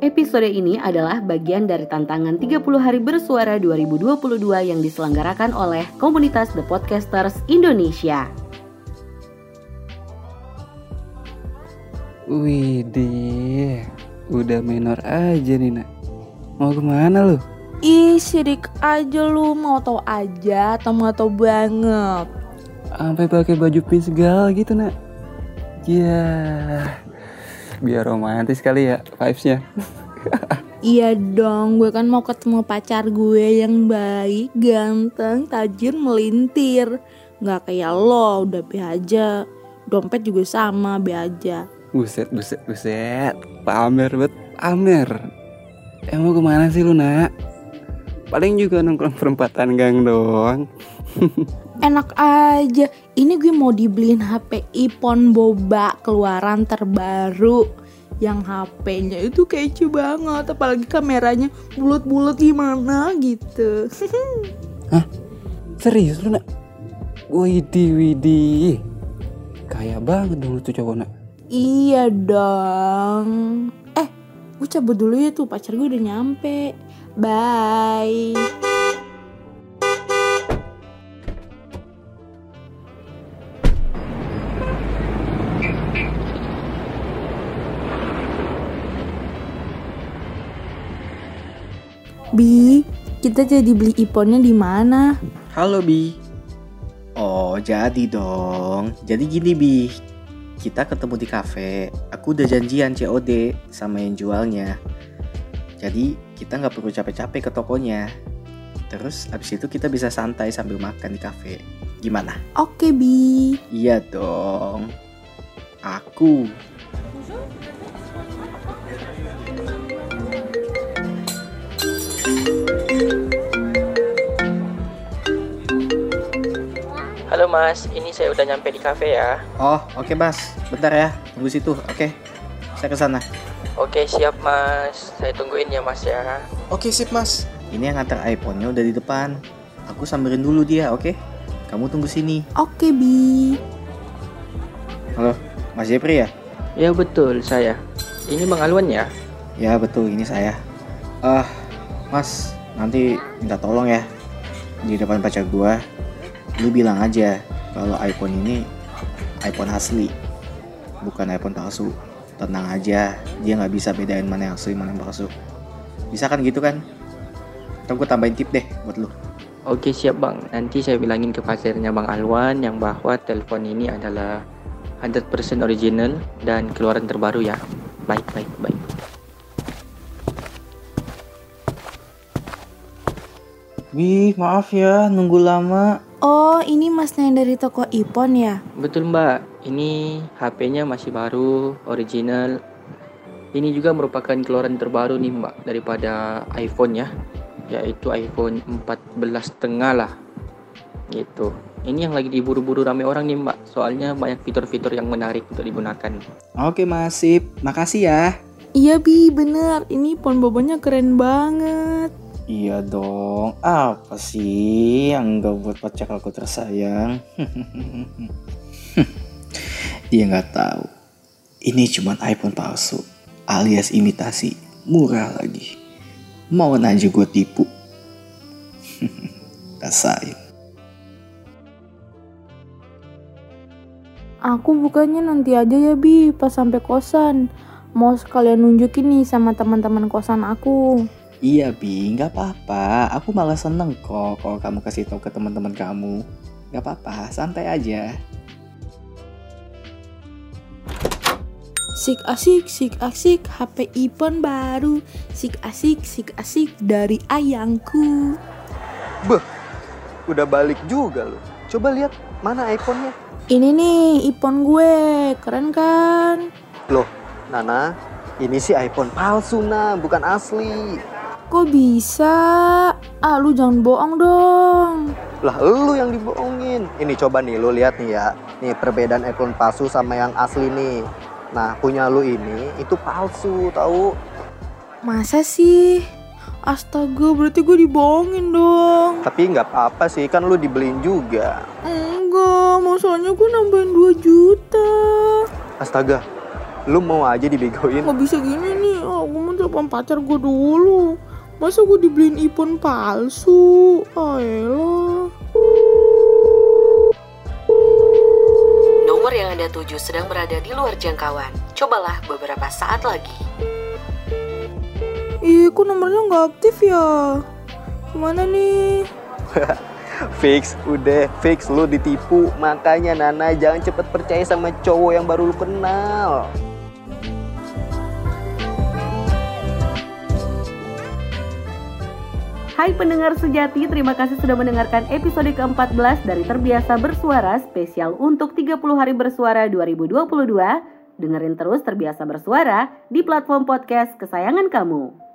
Episode ini adalah bagian dari tantangan 30 hari bersuara 2022 yang diselenggarakan oleh komunitas The Podcasters Indonesia. Widih, udah minor aja nih nak. Mau ke mana lu? Ih, sirik aja lu mau tau aja atau mau tau banget. Sampai pakai baju pin segala gitu nak. Ya, biar romantis kali ya vibesnya. Iya dong, gue kan mau ketemu pacar gue yang baik, ganteng, tajir, melintir. Nggak kayak lo, udah be aja. Dompet juga sama, be aja. Buset, buset, buset. Pamer bet, pamer. Emang ke mana sih lu nak? Paling juga nongkrong perempatan gang doang. Enak aja, ini gue mau dibeliin HP iPhone Boba keluaran terbaru. Yang HP-nya itu kece banget apalagi kameranya bulat-bulat gimana gitu. Serius lu nak? Widih, widih. Kayak banget dong lu tuh cowok nak. iya dong. Eh gue cabut dulu ya tuh. Pacar gue udah nyampe. Bye Bi, kita jadi beli iPhone-nya di mana? Halo Bi. Oh, jadi dong. Jadi gini Bi. Kita ketemu di kafe. Aku udah janjian COD sama yang jualnya. Jadi kita nggak perlu capek-capek ke tokonya. Terus abis itu kita bisa santai sambil makan di kafe. Gimana? Oke, Bi. Iya dong. Aku. Mas, ini saya udah nyampe di kafe ya. Oh, oke Mas. Bentar ya. Tunggu situ. Oke. Saya ke sana. Oke siap mas, saya tungguin ya mas ya. Oke, sip Mas. Ini yang nganter iPhone-nya udah di depan. Aku samberin dulu dia, oke? Kamu tunggu sini. Oke, Bi. Halo, Mas Jepri ya? Ya betul saya. Ini Bang Alwan ya? Ya betul, ini saya. Ah, Mas, nanti minta tolong ya di depan pacar gua. Lu bilang aja kalau iPhone ini iPhone asli, bukan iPhone palsu. Tenang aja, dia nggak bisa bedain mana yang asli mana yang palsu. Bisa kan gitu kan? Ntar gue tambahin tip deh buat lu. Oke siap bang, nanti saya bilangin ke pasirnya Bang Alwan yang bahwa telepon ini adalah 100% original dan keluaran terbaru ya. Baik, baik, baik. Wih, maaf ya, nunggu lama. Oh, ini masnya yang dari toko iPhone ya? Betul mbak, ini HP-nya masih baru, original. Ini juga merupakan keluaran terbaru nih mbak daripada iPhone ya, yaitu iPhone 14 setengah lah. Gitu. Ini yang lagi diburu-buru rame orang nih mbak, soalnya banyak fitur-fitur yang menarik untuk digunakan. Oke, Mas, sip. Makasih ya. Iya, Bi, bener. Ini phone bobanya keren banget. Iya dong. Apa sih yang gak buat pacar aku tersayang? Dia nggak tahu. Ini cuma iPhone palsu, alias imitasi, murah lagi. Mau aja gue tipu. Rasain. Aku bukannya nanti aja ya, Bi, pas sampai kosan. Mau sekalian nunjukin nih sama teman-teman kosan aku. Iya, Bi. Gak apa-apa. Aku malah seneng kok kalau kamu kasih tahu ke teman-teman kamu. Gak apa-apa, santai aja. Sik asik, sik asik, HP iPhone baru. Sik asik, sik asik dari ayangku. Udah balik juga loh. Coba lihat mana iPhone-nya. Ini nih iPhone gue, keren kan? Loh, Nana, ini sih iPhone palsu nah, bukan asli. Kok bisa? Ah, lu jangan bohong dong. Lah lu yang dibohongin. Ini coba nih lu lihat nih ya. Nih perbedaan iPhone palsu sama yang asli nih. Nah, punya lu ini itu palsu, tahu? Masa sih? Astaga, berarti gue dibohongin dong. Tapi nggak apa-apa sih, kan lu dibeliin juga. Enggak, masalahnya gue nambahin 2 juta. Astaga, lu mau aja dibegoin. Nggak bisa gini nih, nih oh, gue mau telepon pacar gue dulu masa gue dibeliin iPhone palsu ayolah Nomor yang Anda tuju sedang berada di luar jangkauan. Cobalah beberapa saat lagi. Ih, kok nomornya nggak aktif ya? Gimana nih? Fix, udah fix lu ditipu. Makanya Nana jangan cepet percaya sama cowok yang baru lu kenal. Hai pendengar sejati, terima kasih sudah mendengarkan episode ke-14 dari Terbiasa Bersuara spesial untuk 30 hari bersuara 2022. Dengerin terus Terbiasa Bersuara di platform podcast kesayangan kamu.